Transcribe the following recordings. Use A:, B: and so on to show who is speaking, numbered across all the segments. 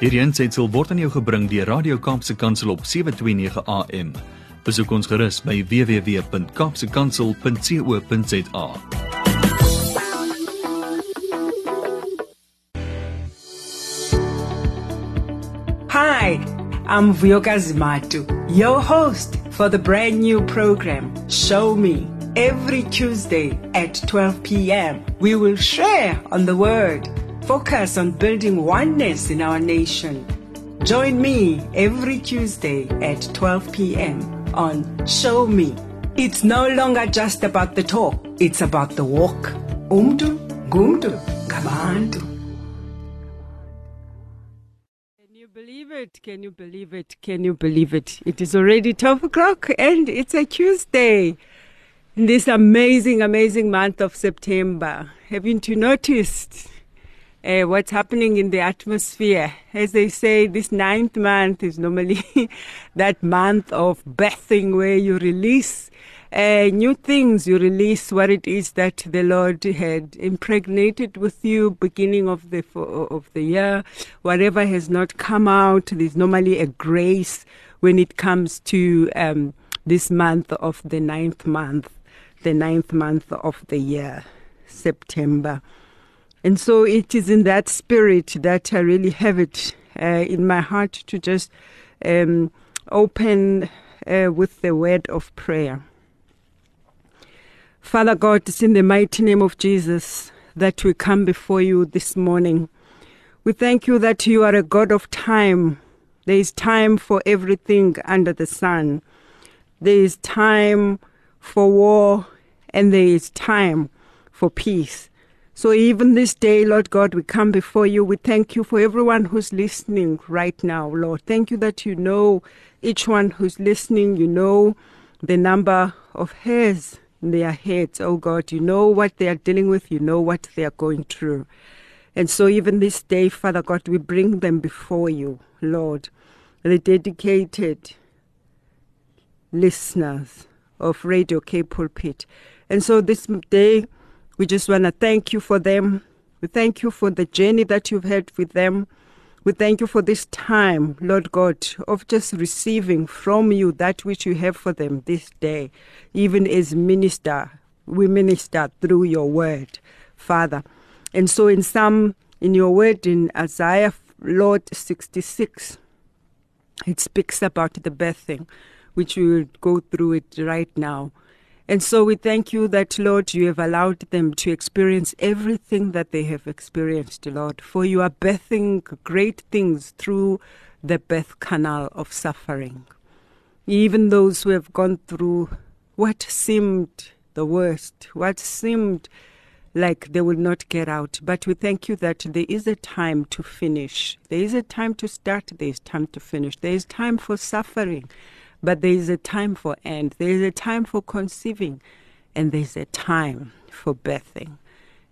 A: Hierdie aanseit sal word aan jou gebring deur Radio Kaapse Kansel op 7:29 AM. Besoek ons gerus by www.kapsekansel.co.za.
B: Hi, I'm Vuyokazi Matu, your host for the brand new program, Show Me. Every Tuesday at 12 p.m., we will share on the Word, focus on building oneness in our nation. Join me every Tuesday at 12 p.m. on Show Me. It's no longer just about the talk, it's about the walk. Umdu, gumdu, kabandu. Can you believe it? Can you believe it? Can you believe it? It is already 12 o'clock and it's a Tuesday. In this amazing, amazing month of September, haven't you noticed uh, what's happening in the atmosphere? As they say, this ninth month is normally that month of birthing where you release uh, new things, you release what it is that the Lord had impregnated with you beginning of the of the year. Whatever has not come out, there's normally a grace when it comes to um, this month of the ninth month, the ninth month of the year, September. And so it is in that spirit that I really have it uh, in my heart to just um, open uh, with the word of prayer. Father God, it's in the mighty name of Jesus that we come before you this morning. We thank you that you are a God of time. There is time for everything under the sun. There is time for war and there is time for peace. So even this day, Lord God, we come before you. We thank you for everyone who's listening right now, Lord. Thank you that you know each one who's listening. You know the number of hairs in their heads, oh God. You know what they are dealing with. You know what they are going through. And so even this day, Father God, we bring them before you, Lord. The dedicated listeners of Radio K Pulpit. And so this day, we just want to thank you for them. We thank you for the journey that you've had with them. We thank you for this time, Lord God, of just receiving from you that which you have for them this day, even as minister, we minister through your word, Father. And so in some, in your word in Isaiah, Lord 66, it speaks about the birthing, which we will go through it right now. And so we thank you that, Lord, you have allowed them to experience everything that they have experienced, Lord, for you are birthing great things through the birth canal of suffering. Even those who have gone through what seemed the worst, what seemed like they will not get out. But we thank you that there is a time to finish. There is a time to start, there is time to finish. There is time for suffering. But there is a time for end, there is a time for conceiving, and there's a time for birthing.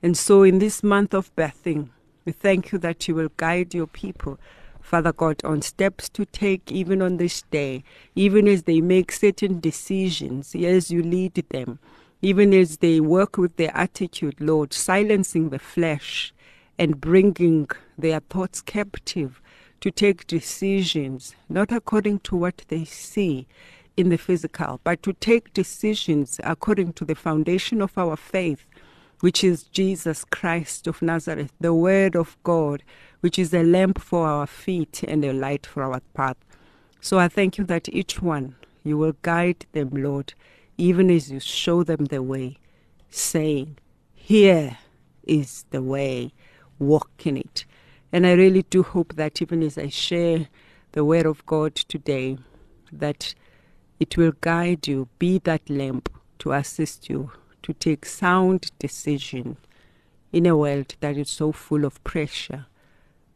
B: And so, in this month of birthing, we thank you that you will guide your people, Father God, on steps to take even on this day, even as they make certain decisions, as you lead them, even as they work with their attitude, Lord, silencing the flesh and bringing their thoughts captive to take decisions not according to what they see in the physical, but to take decisions according to the foundation of our faith, which is Jesus Christ of Nazareth, the Word of God, which is a lamp for our feet and a light for our path. So I thank you that each one you will guide them, Lord, even as you show them the way, saying, Here is the way, walk in it. And I really do hope that even as I share the word of God today, that it will guide you, be that lamp to assist you to take sound decision in a world that is so full of pressure.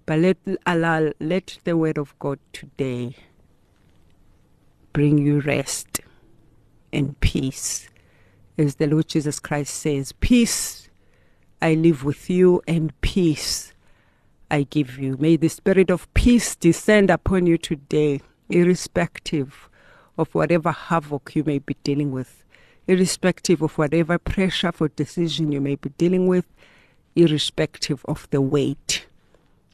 B: But let Allah, let the word of God today bring you rest and peace. As the Lord Jesus Christ says, Peace I live with you, and peace I give you. May the spirit of peace descend upon you today, irrespective of whatever havoc you may be dealing with, irrespective of whatever pressure for decision you may be dealing with, irrespective of the weight.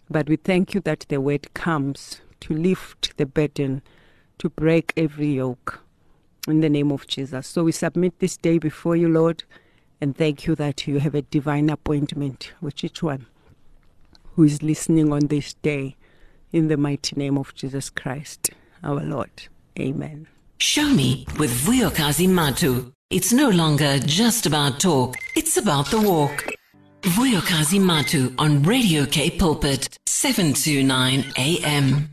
B: But we thank you that the word comes to lift the burden, to break every yoke in the name of Jesus. So we submit this day before you, Lord, and thank you that you have a divine appointment with each one who is listening on this day in the mighty name of Jesus Christ, our Lord. Amen.
C: Show me with Vuyokazi Matu. It's no longer just about talk, it's about the walk. Vuyokazi Matu on Radio K Pulpit, 729 AM.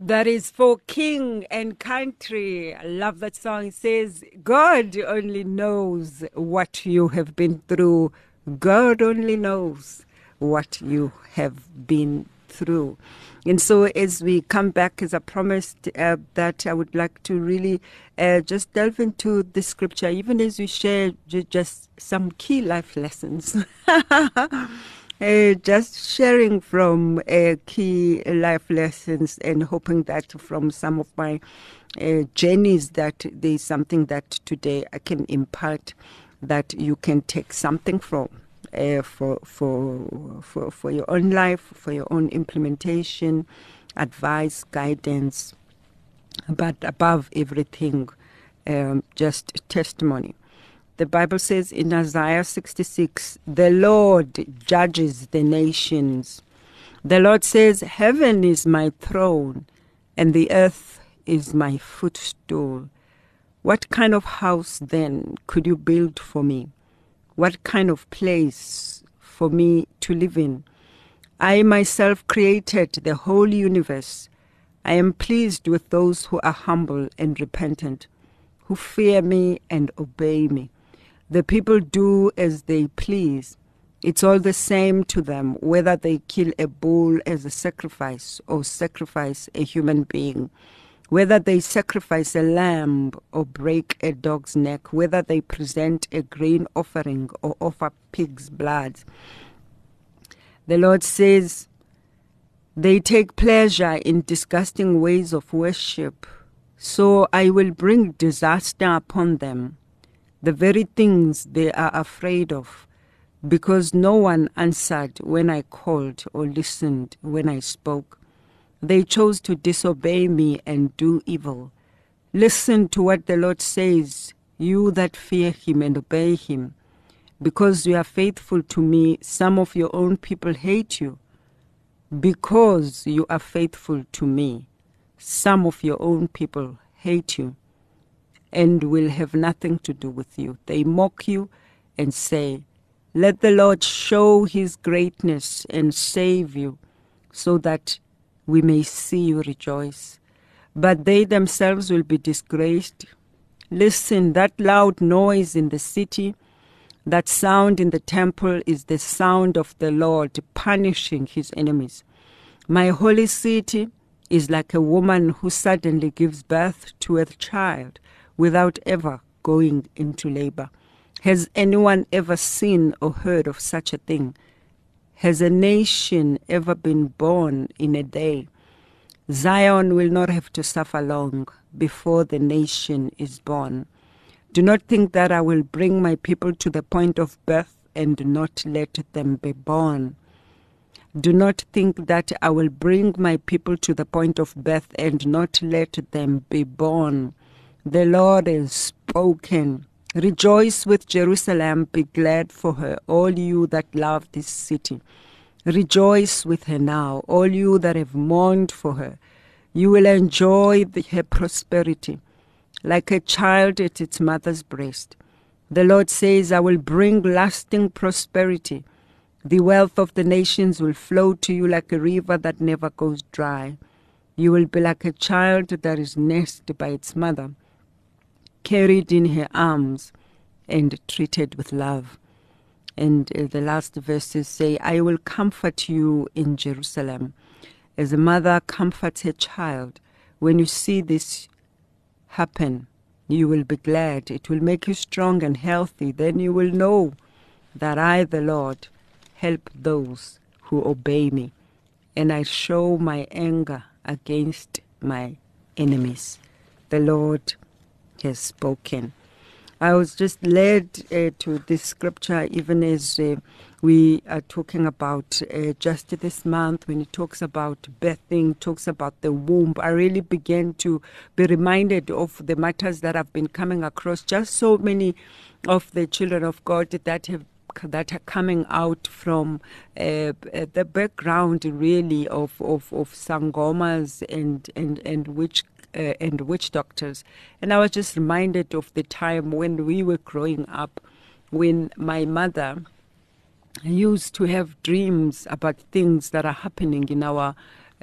B: That is for king and country. I love that song. It says, God only knows what you have been through. God only knows what you have been through. And so, as we come back, as I promised, uh, that I would like to really uh, just delve into the scripture, even as we share just some key life lessons. Uh, just sharing from uh, key life lessons and hoping that from some of my uh, journeys that there's something that today I can impart that you can take something from uh, for, for, for, for your own life, for your own implementation, advice, guidance, but above everything, um, just testimony. The Bible says in Isaiah 66, the Lord judges the nations. The Lord says, Heaven is my throne, and the earth is my footstool. What kind of house then could you build for me? What kind of place for me to live in? I myself created the whole universe. I am pleased with those who are humble and repentant, who fear me and obey me. The people do as they please. It's all the same to them whether they kill a bull as a sacrifice or sacrifice a human being, whether they sacrifice a lamb or break a dog's neck, whether they present a grain offering or offer pig's blood. The Lord says, They take pleasure in disgusting ways of worship, so I will bring disaster upon them the very things they are afraid of, because no one answered when I called or listened when I spoke. They chose to disobey me and do evil. Listen to what the Lord says, you that fear him and obey him. Because you are faithful to me, some of your own people hate you. Because you are faithful to me, some of your own people hate you and will have nothing to do with you. They mock you and say, Let the Lord show his greatness and save you, so that we may see you rejoice. But they themselves will be disgraced. Listen, that loud noise in the city, that sound in the temple is the sound of the Lord punishing his enemies. My holy city is like a woman who suddenly gives birth to a child without ever going into labor. Has anyone ever seen or heard of such a thing? Has a nation ever been born in a day? Zion will not have to suffer long before the nation is born. Do not think that I will bring my people to the point of birth and not let them be born. Do not think that I will bring my people to the point of birth and not let them be born. The Lord has spoken. Rejoice with Jerusalem, be glad for her, all you that love this city. Rejoice with her now, all you that have mourned for her. You will enjoy the, her prosperity like a child at its mother's breast. The Lord says, I will bring lasting prosperity. The wealth of the nations will flow to you like a river that never goes dry. You will be like a child that is nursed by its mother, carried in her arms, and treated with love. And uh, the last verses say, I will comfort you in Jerusalem, as a mother comforts her child. When you see this happen, you will be glad. It will make you strong and healthy. Then you will know that I, the Lord, help those who obey me, and I show my anger against my enemies. The Lord has spoken. I was just led uh, to this scripture even as uh, we are talking about uh, just this month when it talks about birthing, talks about the womb. I really began to be reminded of the matters that I've been coming across. Just so many of the children of God that have that are coming out from uh, the background really of, of, of sangomas and, and, and witch uh, and witch doctors. And I was just reminded of the time when we were growing up, when my mother used to have dreams about things that are happening in our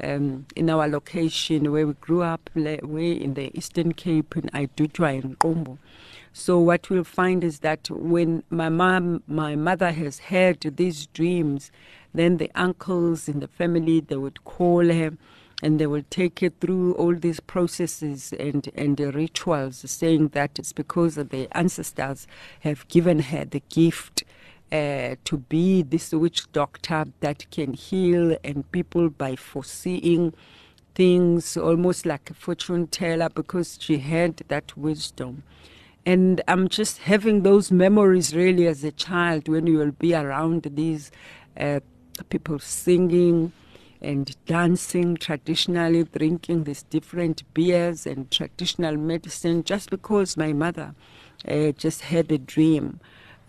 B: um, in our location where we grew up, way in the Eastern Cape in Idutywa and Kombo. So what we'll find is that when my mom, my mother has had these dreams, then the uncles in the family they would call her and they will take her through all these processes and, and the rituals, saying that it's because the ancestors have given her the gift uh, to be this witch doctor that can heal and people by foreseeing things, almost like a fortune teller, because she had that wisdom. And I'm just having those memories really as a child when you will be around these uh, people singing and dancing traditionally, drinking these different beers and traditional medicine, just because my mother uh, just had a dream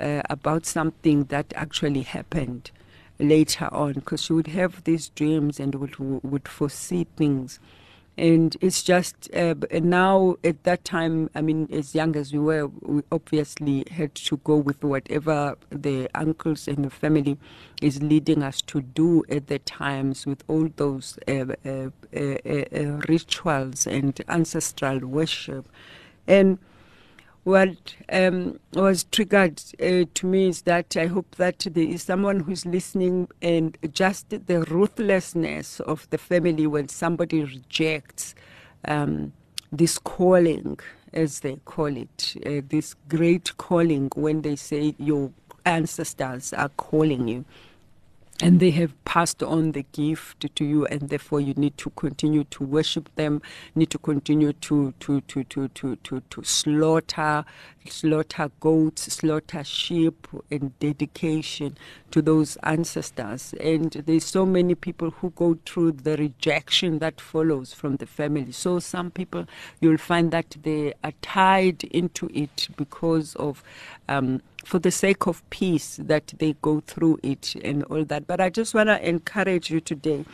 B: uh, about something that actually happened later on, because she would have these dreams and would, would foresee things and it's just uh, now at that time i mean as young as we were we obviously had to go with whatever the uncles and the family is leading us to do at the times with all those uh, uh, uh, uh rituals and ancestral worship. And what um, was triggered uh, to me is that I hope that there is someone who's listening and just the ruthlessness of the family when somebody rejects um, this calling, as they call it, uh, this great calling when they say your ancestors are calling you and they have passed on the gift to you and therefore you need to continue to worship them need to continue to to to to to to, to slaughter slaughter goats slaughter sheep and dedication to those ancestors. And there's so many people who go through the rejection that follows from the family. So some people you'll find that they are tied into it because of um, for the sake of peace that they go through it and all that. But I just want to encourage you today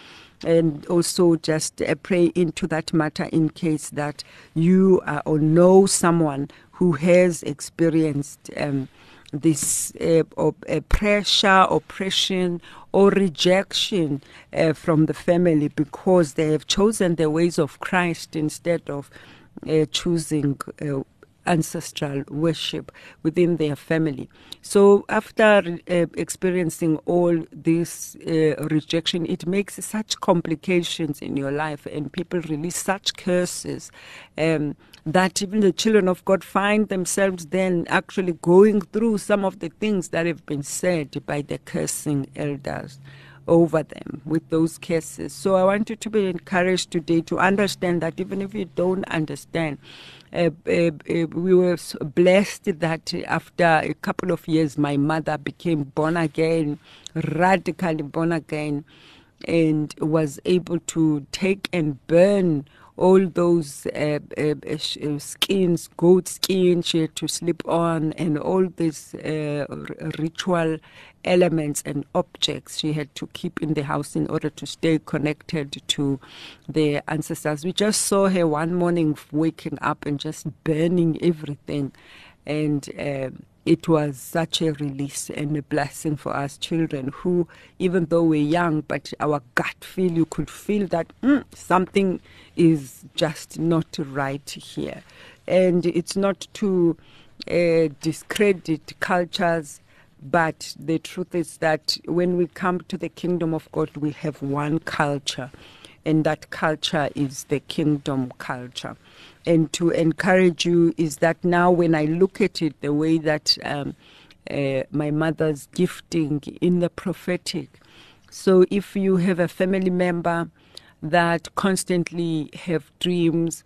B: and also just uh, pray into that matter in case that you uh, or know someone who has experienced um, this uh, uh, pressure, oppression, or rejection uh, from the family because they have chosen the ways of Christ instead of uh, choosing ancestral worship within their family. So, after uh, experiencing all this uh, rejection, it makes such complications in your life, and people release such curses um, that even the children of God find themselves then actually going through some of the things that have been said by the cursing elders over them with those cases. So I want you to be encouraged today to understand that even if you don't understand, Uh, uh, uh, we were blessed that after a couple of years, my mother became born again, radically born again, and was able to take and burn all those uh, uh, uh, skins, goat skin she had to sleep on, and all these uh, ritual elements and objects she had to keep in the house in order to stay connected to the ancestors. We just saw her one morning waking up and just burning everything. And um, it was such a release and a blessing for us children who, even though we're young, but our gut feel, you could feel that mm, something is just not right here. And it's not to uh, discredit cultures, but the truth is that when we come to the kingdom of God, we have one culture, and that culture is the kingdom culture and to encourage you is that now when I look at it, the way that um, uh, my mother's gifting in the prophetic. So if you have a family member that constantly have dreams,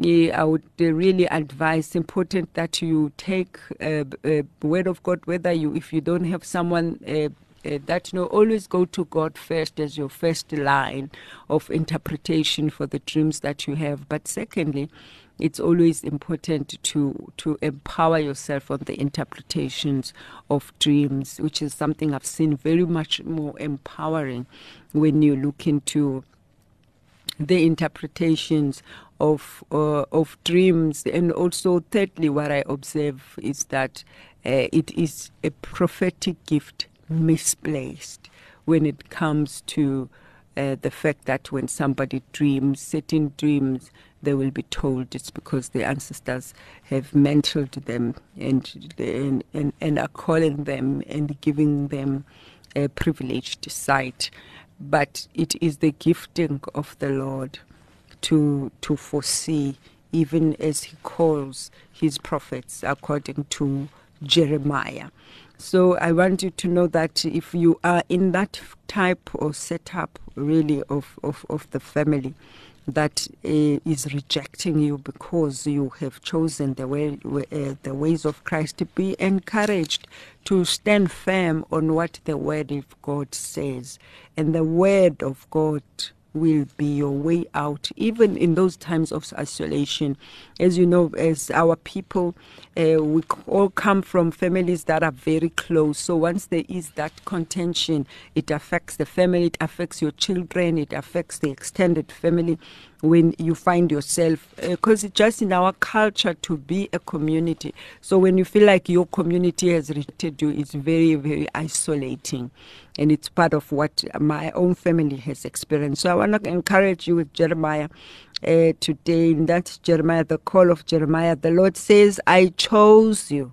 B: yeah, I would uh, really advise important that you take a, a, word of God, whether you if you don't have someone uh, that you know always go to God first as your first line of interpretation for the dreams that you have. But secondly, it's always important to to empower yourself on the interpretations of dreams, which is something I've seen very much more empowering when you look into the interpretations of uh, of dreams and also thirdly what i observe is that uh, it is a prophetic gift misplaced when it comes to uh, the fact that when somebody dreams certain dreams they will be told it's because their ancestors have mentored them and and, and, and are calling them and giving them a privileged sight but it is the gifting of the Lord to to foresee even as he calls his prophets according to Jeremiah. So I want you to know that if you are in that type or setup really of, of, of the family that uh, is rejecting you because you have chosen the way uh, the ways of Christ to be encouraged to stand firm on what the word of God says. And the word of God will be your way out, even in those times of isolation. As you know, as our people, uh, we all come from families that are very close. So once there is that contention, it affects the family, it affects your children, it affects the extended family when you find yourself because uh, it's just in our culture to be a community. So when you feel like your community has rejected you it's very very isolating. And it's part of what my own family has experienced. So i want to encourage you with jeremiah uh, today. In that jeremiah the call of jeremiah. The lord says i chose you.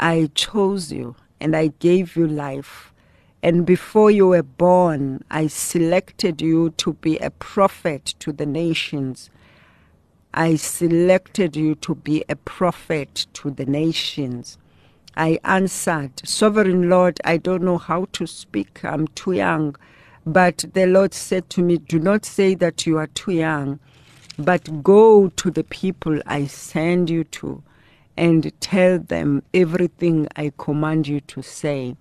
B: I chose you and i gave you life and before you were born, I selected you to be a prophet to the nations. I selected you to be a prophet to the nations. I answered, Sovereign Lord, I don't know how to speak. I'm too young. But the Lord said to me, Do not say that you are too young, but go to the people I send you to and tell them everything I command you to say.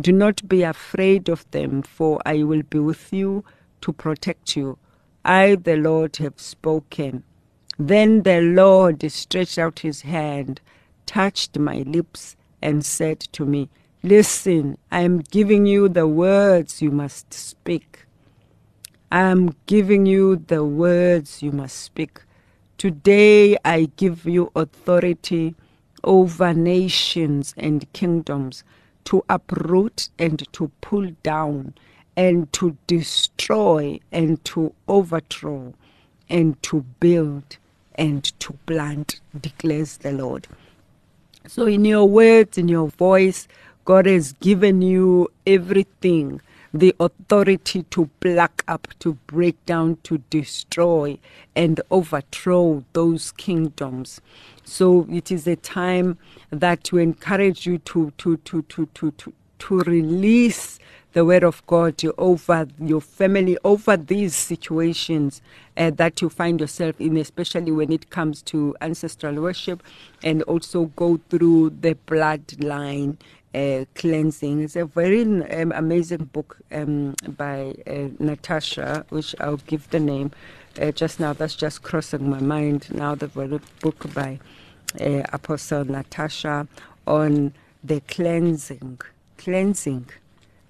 B: Do not be afraid of them, for I will be with you to protect you. I, the Lord, have spoken. Then the Lord stretched out his hand, touched my lips, and said to me, Listen, I am giving you the words you must speak. I am giving you the words you must speak. Today I give you authority over nations and kingdoms to uproot and to pull down and to destroy and to overthrow and to build and to plant, declares the Lord. So, in your words, in your voice, God has given you everything the authority to pluck up, to break down, to destroy, and overthrow those kingdoms. So it is a time that to encourage you to to to to to to, to release the word of God over your family, over these situations uh, that you find yourself in, especially when it comes to ancestral worship, and also go through the bloodline uh, cleansing. It's a very um, amazing book um, by uh, Natasha, which I'll give the name uh, just now. That's just crossing my mind now. The book by uh, Apostle Natasha on the cleansing, cleansing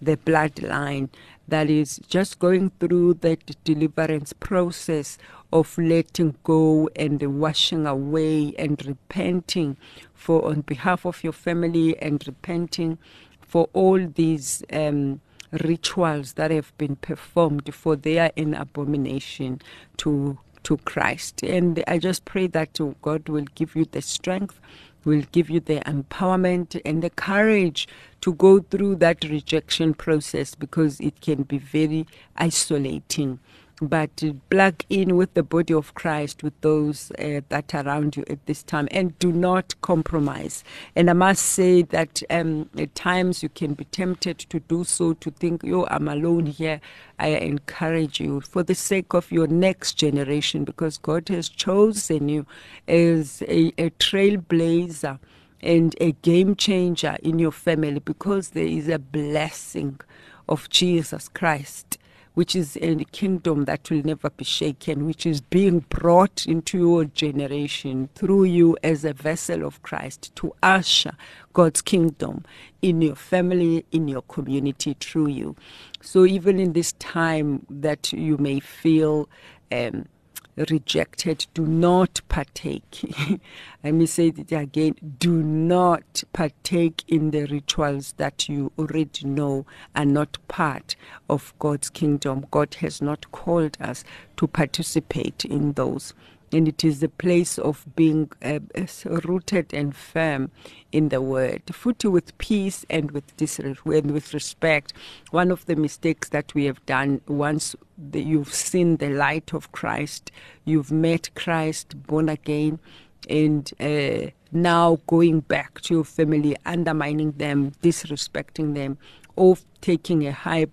B: the bloodline that is just going through that deliverance process of letting go and the washing away and repenting for on behalf of your family and repenting for all these um, rituals that have been performed for they are an abomination to to Christ. And I just pray that God will give you the strength, will give you the empowerment and the courage to go through that rejection process because it can be very isolating but plug in with the body of Christ, with those uh, that are around you at this time, and do not compromise. And I must say that um, at times you can be tempted to do so, to think, yo, I'm alone here. I encourage you for the sake of your next generation, because God has chosen you as a, a trailblazer and a game changer in your family because there is a blessing of Jesus Christ, which is a kingdom that will never be shaken, which is being brought into your generation through you as a vessel of Christ to usher God's kingdom in your family, in your community through you. So even in this time that you may feel um, rejected, do not partake. Let me say it again do not partake in the rituals that you already know are not part of God's kingdom. God has not called us to participate in those and it is the place of being uh, rooted and firm in the word, footed with peace and with and with respect. One of the mistakes that we have done once the, you've seen the light of Christ, you've met Christ, born again, and uh, now going back to your family, undermining them, disrespecting them, or taking a high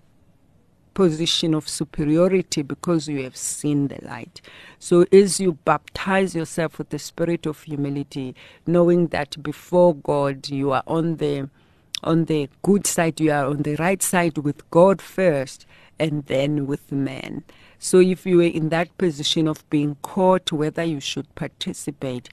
B: position of superiority because you have seen the light. So, as you baptize yourself with the spirit of humility, knowing that before God you are on the on the good side, you are on the right side with God first, and then with man. So, if you are in that position of being caught, whether you should participate,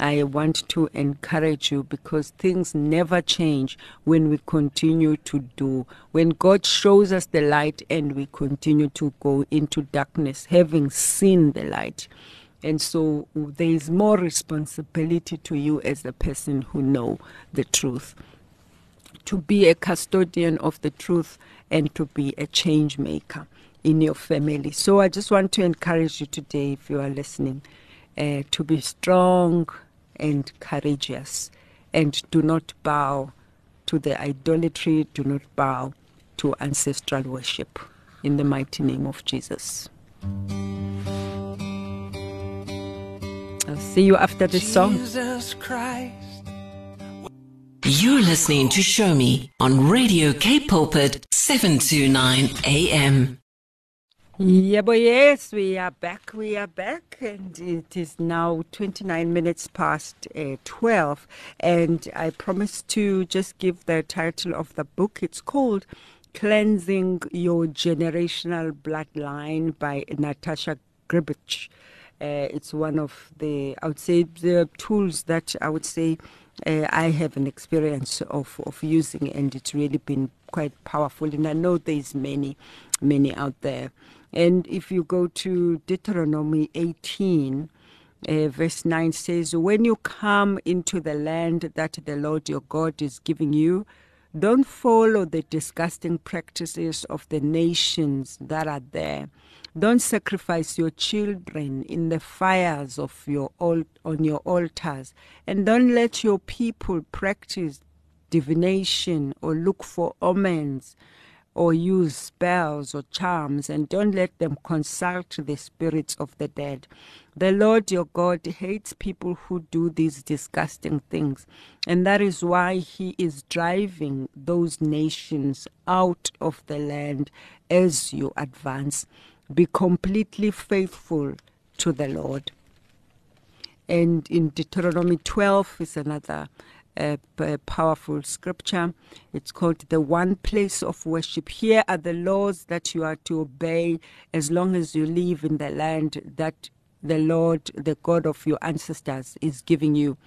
B: I want to encourage you because things never change when we continue to do. When God shows us the light and we continue to go into darkness, having seen the light. And so there is more responsibility to you as a person who know the truth. To be a custodian of the truth and to be a change maker in your family. So I just want to encourage you today, if you are listening, uh, to be strong, and courageous and do not bow to the idolatry, do not bow to ancestral worship. In the mighty name of Jesus. I'll see you after this song.
C: You're listening to Show Me on Radio K Pulpit 729 AM.
B: Yeah, but yes, we are back. We are back, and it is now 29 minutes past uh, 12. And I promised to just give the title of the book. It's called Cleansing Your Generational Bloodline by Natasha Grbich. Uh, it's one of the, I would say, the tools that I would say uh, I have an experience of, of using, and it's really been quite powerful. And I know there's many, many out there. And if you go to Deuteronomy 18, uh, verse 9 says, When you come into the land that the Lord your God is giving you, don't follow the disgusting practices of the nations that are there. Don't sacrifice your children in the fires of your on your altars, and don't let your people practice divination or look for omens or use spells or charms, and don't let them consult the spirits of the dead. The Lord your God hates people who do these disgusting things, and that is why He is driving those nations out of the land as you advance. Be completely faithful to the Lord. And in Deuteronomy 12 is another a, a, powerful scripture. It's called the one place of worship. Here are the laws that you are to obey as long as you live in the land that the Lord, the God of your ancestors, is giving you.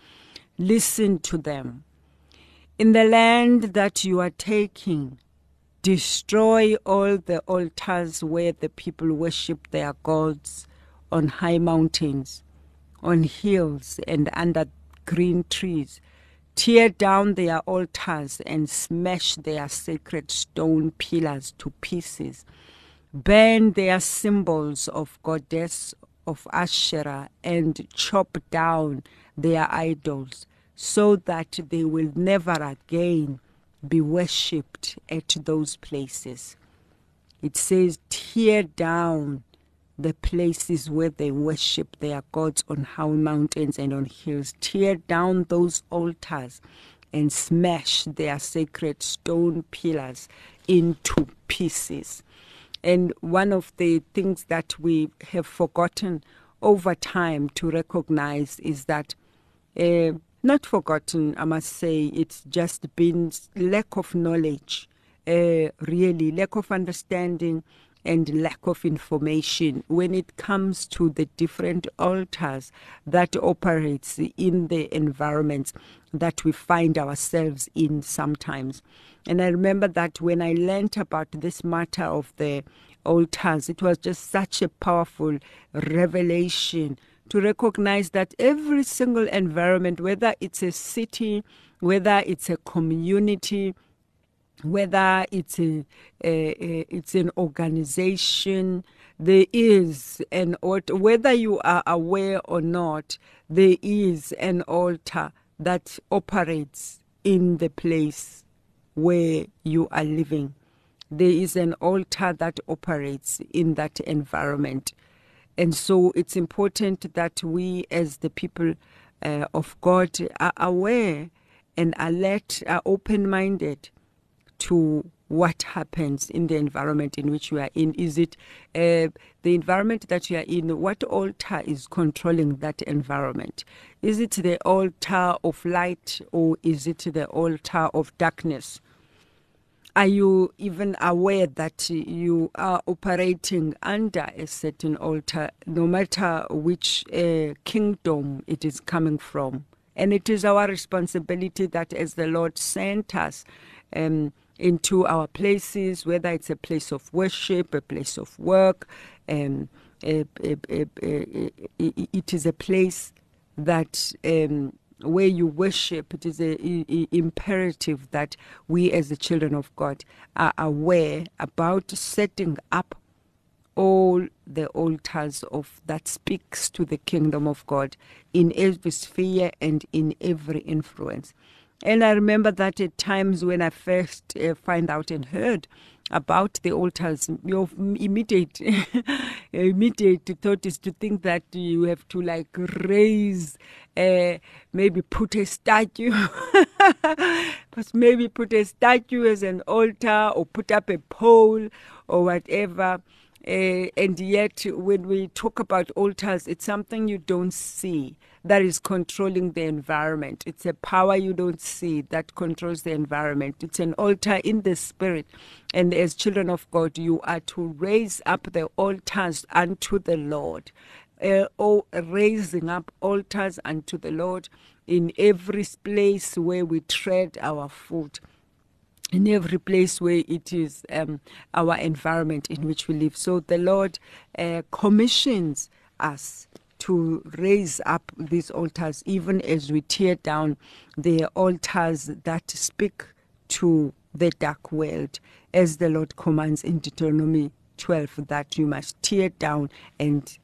B: Listen to them. In the land that you are taking, destroy all the altars where the people worship their gods on high mountains, on hills, and under green trees tear down their altars and smash their sacred stone pillars to pieces, burn their symbols of goddess of Asherah, and chop down their idols, so that they will never again be worshipped at those places. It says, tear down the places where they worship their gods on high mountains and on hills. Tear down those altars and smash their sacred stone pillars into pieces. And one of the things that we have forgotten over time to recognize is that uh, not forgotten, I must say. It's just been lack of knowledge, uh, really, lack of understanding and lack of information when it comes to the different altars that operates in the environments that we find ourselves in sometimes. And I remember that when I learned about this matter of the altars, it was just such a powerful revelation to recognize that every single environment, whether it's a city, whether it's a community, whether it's a, a, it's an organization there is an altar whether you are aware or not there is an altar that operates in the place where you are living. There is an altar that operates in that environment. And so it's important that we as the people uh, of God are aware and alert are open minded to what happens in the environment in which you are in. Is it uh, the environment that you are in? What altar is controlling that environment? Is it the altar of light or is it the altar of darkness? Are you even aware that you are operating under a certain altar, no matter which uh, kingdom it is coming from? And it is our responsibility that as the Lord sent us, um, into our places, whether it's a place of worship, a place of work, um, a, a, a, it is a place that um, where you worship, it is imperative that we as the children of God are aware about setting up all the altars of that speaks to the kingdom of God in every sphere and in every influence. And I remember that at times when I first uh, find out and heard about the altars, your immediate immediate thought is to think that you have to like raise, uh, maybe put a statue, but maybe put a statue as an altar or put up a pole or whatever. Uh, and yet, when we talk about altars, it's something you don't see that is controlling the environment. It's a power you don't see that controls the environment. It's an altar in the spirit. And as children of God, you are to raise up the altars unto the Lord. Uh, or raising up altars unto the Lord in every place where we tread our foot in every place where it is um, our environment in which we live. So the Lord uh, commissions us to raise up these altars, even as we tear down the altars that speak to the dark world, as the Lord commands in Deuteronomy 12 that you must tear down and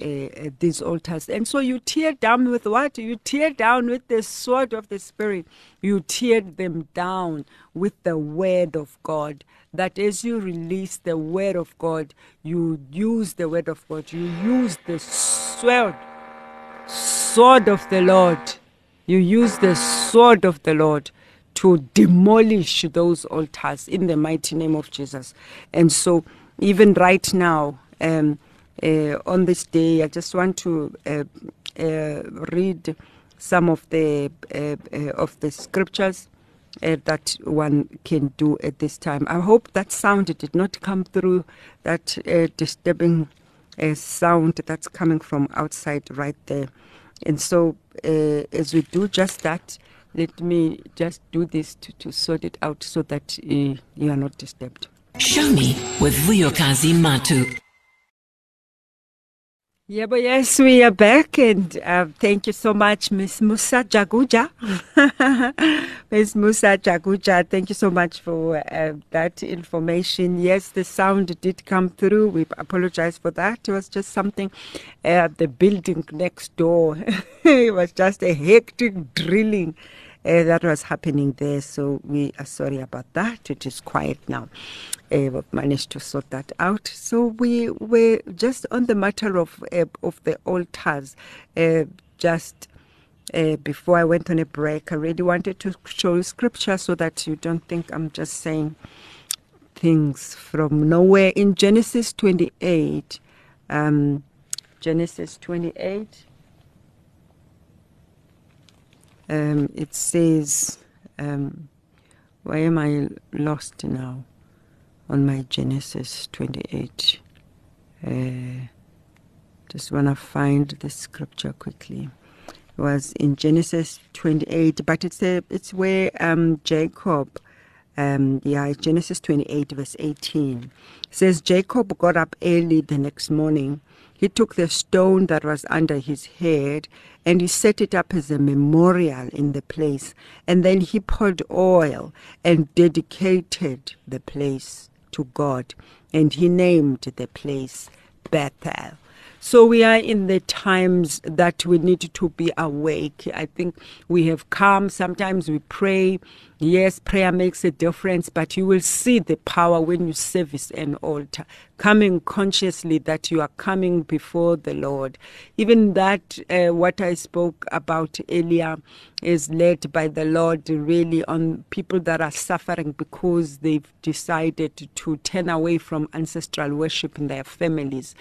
B: uh, these altars. And so you tear down with what? You tear down with the sword of the Spirit. You tear them down with the word of God. That as you release the word of God, you use the word of God. You use the sword, sword of the Lord. You use the sword of the Lord to demolish those altars in the mighty name of Jesus. And so, even right now, um, uh, on this day, I just want to uh, uh, read some of the uh, uh, of the scriptures uh, that one can do at this time. I hope that sound did not come through that disturbing sound that's coming from outside right there. And so, as we do just that, let me just do this to, to sort it out so that you are not disturbed.
C: Show me with Vuyokazi Matu.
B: Yeah, but yes, we are back, and uh, thank you so much, Miss Musa Jaguja. Miss Musa Jaguja, thank you so much for uh, that information. Yes, the sound did come through. We apologize for that. It was just something, uh, the building next door. it was just a hectic drilling uh, that was happening there. So we are sorry about that. It is quiet now. Uh, we've managed to sort that out. So we were just on the matter of uh, of the altars. Just uh, before I went on a break, I really wanted to show scripture so that you don't think I'm just saying things from nowhere. In Genesis 28, um, Genesis 28. Um, it says, um, why am I lost now? On my Genesis 28. Uh, just want to find the scripture quickly. It was in Genesis 28, but it's a, it's where um, Jacob, um, yeah, Genesis 28, verse 18, says Jacob got up early the next morning. He took the stone that was under his head and he set it up as a memorial in the place. And then he poured oil and dedicated the place to God. And he named the place Bethel. So we are in the times that we need to be awake. I think we have come. Sometimes we pray. Yes, prayer makes a difference, but you will see the power when you service an altar, coming consciously that you are coming before the Lord. Even that, uh, what I spoke about earlier, is led by the Lord really on people that are suffering because they've decided to turn away from ancestral worship in their families.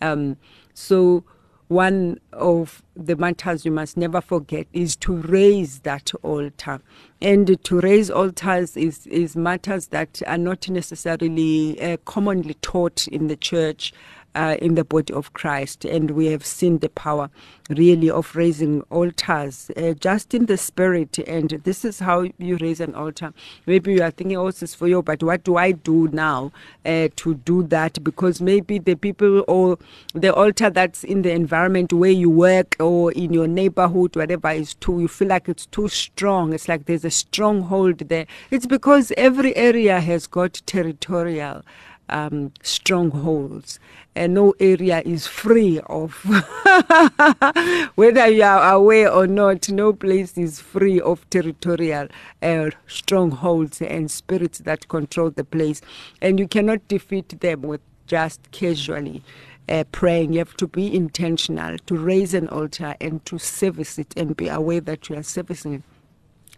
B: Um, so, one of the matters you must never forget is to raise that altar. And to raise altars is, is matters that are not necessarily uh, commonly taught in the church uh, in the body of Christ. And we have seen the power really of raising altars uh, just in the spirit. And this is how you raise an altar. Maybe you are thinking, oh, this is for you, but what do I do now uh, to do that? Because maybe the people or the altar that's in the environment where you work or in your neighborhood, whatever is too, you feel like it's too strong. It's like there's a stronghold there. It's because every area has got territorial um, strongholds, and no area is free of, whether you are aware or not, no place is free of territorial uh, strongholds and spirits that control the place. And you cannot defeat them with just casually. Uh, praying, you have to be intentional to raise an altar and to service it and be aware that you are servicing it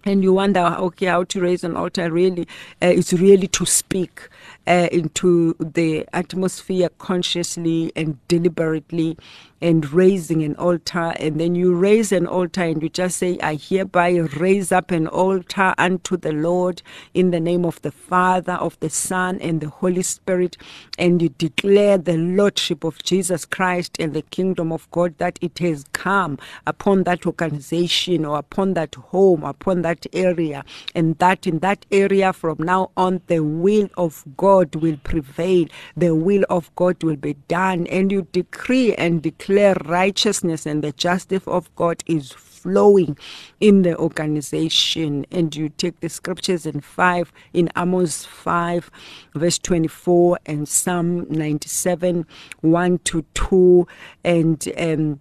B: and you wonder, okay, how to raise an altar really uh, is really to speak uh, into the atmosphere consciously and deliberately and raising an altar. And then you raise an altar and you just say, I hereby raise up an altar unto the Lord in the name of the Father, of the Son, and the Holy Spirit. And you declare the Lordship of Jesus Christ and the kingdom of God that it has come upon that organization or upon that home, upon that area. And that in that area from now on, the will of God will prevail, the will of God will be done. And you decree and declare declare righteousness and the justice of God is flowing in the organization. And you take the scriptures in 5, in Amos 5, verse 24, and Psalm 97, 1 to 2, and um,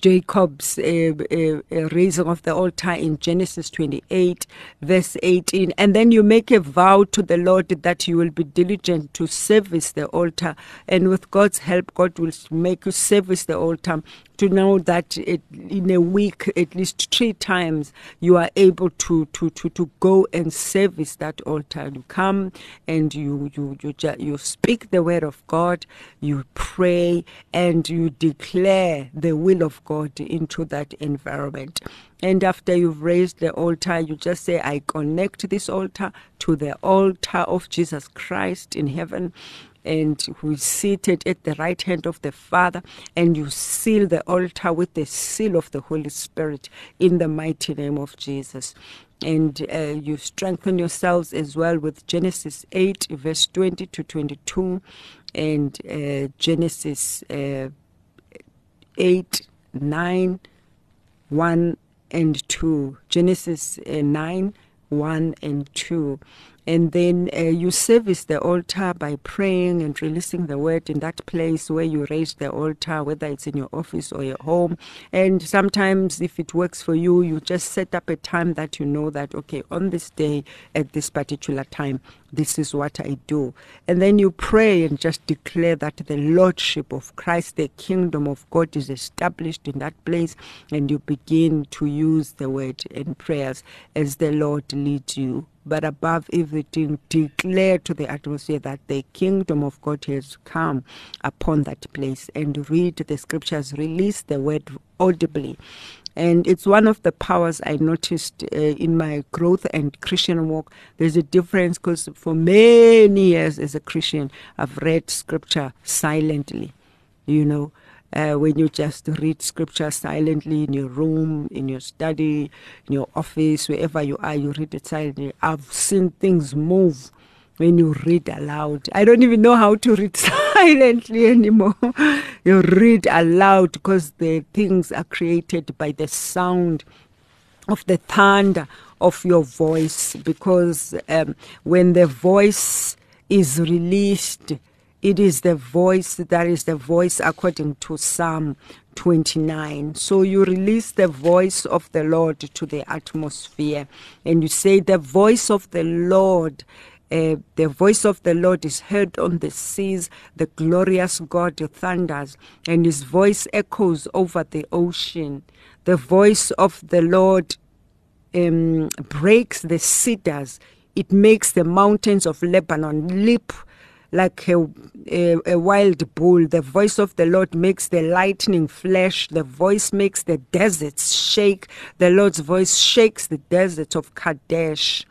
B: Jacob's uh, uh, uh, raising of the altar in Genesis 28, verse 18. And then you make a vow to the Lord that you will be diligent to service the altar. And with God's help, God will make you service the altar to know that it, in a week, at least three times, you are able to, to, to, to go and service that altar. You come and you, you, you, you speak the word of God, you pray, and you declare the will of God into that environment. And after you've raised the altar, you just say, I connect this altar to the altar of Jesus Christ in heaven and who is seated at the right hand of the Father, and you seal the altar with the seal of the Holy Spirit in the mighty name of Jesus. And uh, you strengthen yourselves as well with Genesis 8, verse 20 to 22, and uh, Genesis uh, 8, 9, 1 and 2. Genesis uh, 9, 1 and 2 and then uh, you service the altar by praying and releasing the word in that place where you raise the altar, whether it's in your office or your home. And sometimes, if it works for you, you just set up a time that you know that, okay, on this day, at this particular time, this is what I do. And then you pray and just declare that the Lordship of Christ, the kingdom of God is established in that place. And you begin to use the word and prayers as the Lord leads you but above everything, declare to the atmosphere that the kingdom of God has come upon that place and read the scriptures, release the word audibly. And it's one of the powers I noticed uh, in my growth and Christian walk. There's a difference because for many years as a Christian, I've read scripture silently, you know. Uh, when you just read scripture silently in your room, in your study, in your office, wherever you are, you read it silently. I've seen things move when you read aloud. I don't even know how to read silently anymore. you read aloud because the things are created by the sound of the thunder of your voice. Because um, when the voice is released, it is the voice that is the voice according to Psalm 29. So you release the voice of the Lord to the atmosphere and you say, The voice of the Lord. Uh, the voice of the Lord is heard on the seas. The glorious God thunders, and his voice echoes over the ocean. The voice of the Lord um, breaks the cedars. It makes the mountains of Lebanon leap like a, a, a, wild bull. The voice of the Lord makes the lightning flash. The voice makes the deserts shake. The Lord's voice shakes the desert of Kadesh.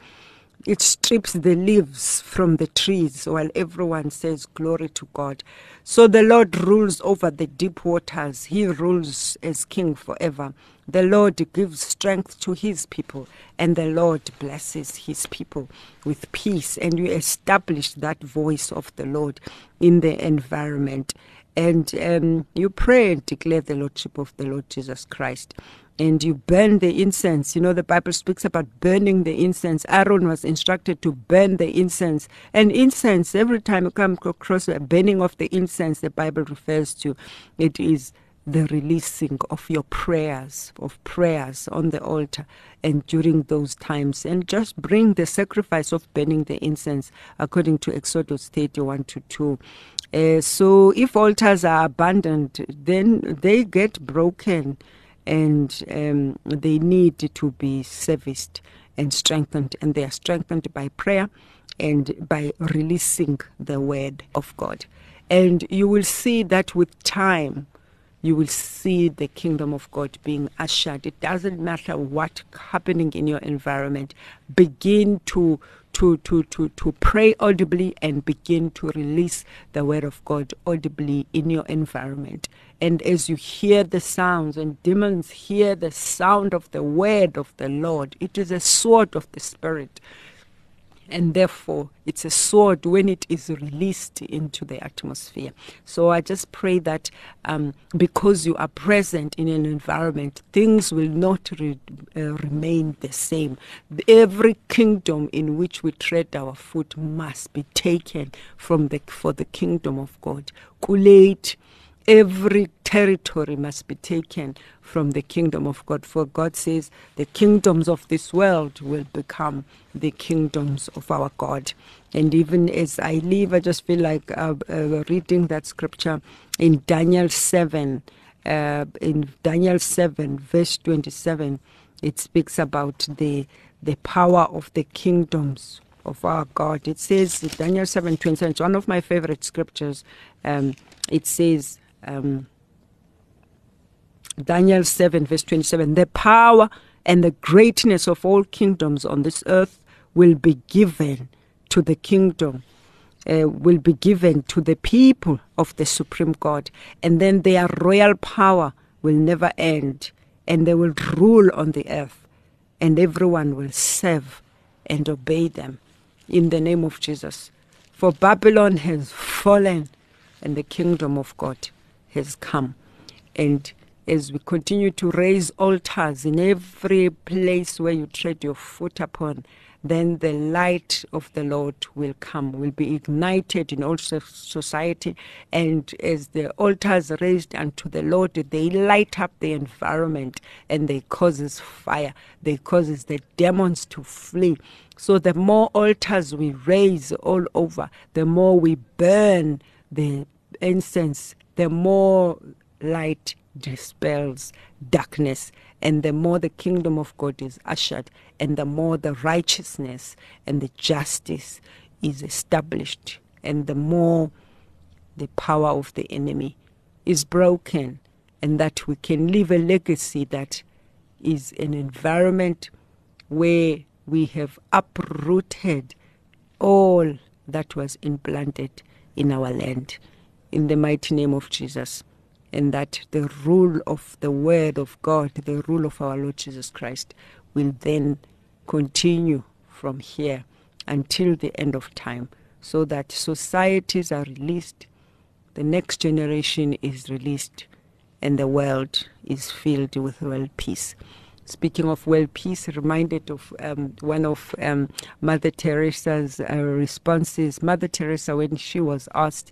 B: It strips the leaves from the trees while everyone says, Glory to God. So the Lord rules over the deep waters. He rules as king forever. The Lord gives strength to his people, and the Lord blesses his people with peace. And you establish that voice of the Lord in the environment. And um, you pray and declare the Lordship of the Lord Jesus Christ and you burn the incense. You know, the Bible speaks about burning the incense. Aaron was instructed to burn the incense. And incense, every time you come across a burning of the incense, the Bible refers to it is the releasing of your prayers, of prayers on the altar and during those times. And just bring the sacrifice of burning the incense according to Exodus 31 to 2. Uh, so if altars are abandoned, then they get broken and um, they need to be serviced and strengthened, and they are strengthened by prayer and by releasing the word of God. And you will see that with time, you will see the kingdom of God being ushered. It doesn't matter what's happening in your environment. Begin to to, to, to, to pray audibly and begin to release the word of God audibly in your environment. And as you hear the sounds, and demons hear the sound of the word of the Lord, it is a sword of the Spirit and therefore it's a sword when it is released into the atmosphere. So I just pray that um, because you are present in an environment, things will not re- uh, remain the same. Every kingdom in which we tread our foot must be taken from the for the kingdom of God. Kulate every territory must be taken from the kingdom of God. For God says, the kingdoms of this world will become the kingdoms of our God. And even as I leave, I just feel like uh, uh, reading that scripture in Daniel 7. Uh, in Daniel 7, verse 27, it speaks about the, the power of the kingdoms of our God. It says, Daniel 7, 27, it's one of my favorite scriptures. Um, it says, um, Daniel 7, verse 27 the power and the greatness of all kingdoms on this earth will be given to the kingdom. Uh, will be given to the people of the supreme God, and then their royal power will never end, and they will rule on the earth, and everyone will serve and obey them in the name of Jesus. For Babylon has fallen, and the kingdom of God has come. And as we continue to raise altars in every place where you tread your foot upon, then the light of the Lord will come, will be ignited in all society. And as the altars raised unto the Lord, they light up the environment and they causes fire. They causes the demons to flee. So the more altars we raise all over, the more we burn the incense the more light dispels darkness, and the more the kingdom of God is ushered, and the more the righteousness and the justice is established, and the more the power of the enemy is broken, and that we can leave a legacy that is an environment where we have uprooted all that was implanted in our land in the mighty name of Jesus. And that the rule of the word of God, the rule of our Lord Jesus Christ, will then continue from here until the end of time, so that societies are released, the next generation is released, and the world is filled with world peace. Speaking of world peace, reminded of um, one of um, Mother Teresa's uh, responses. Mother Teresa, when she was asked,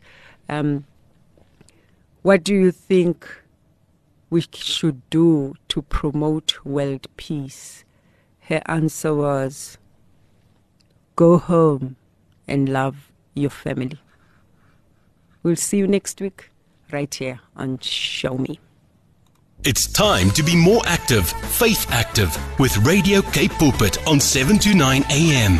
B: um, What do you think we should do to promote world peace? Her answer was, Go home and love your family. We'll see you next week right here on Show Me.
D: It's time to be more active, faith active, with Radio Cape Pulpit on 7 to 9 a.m.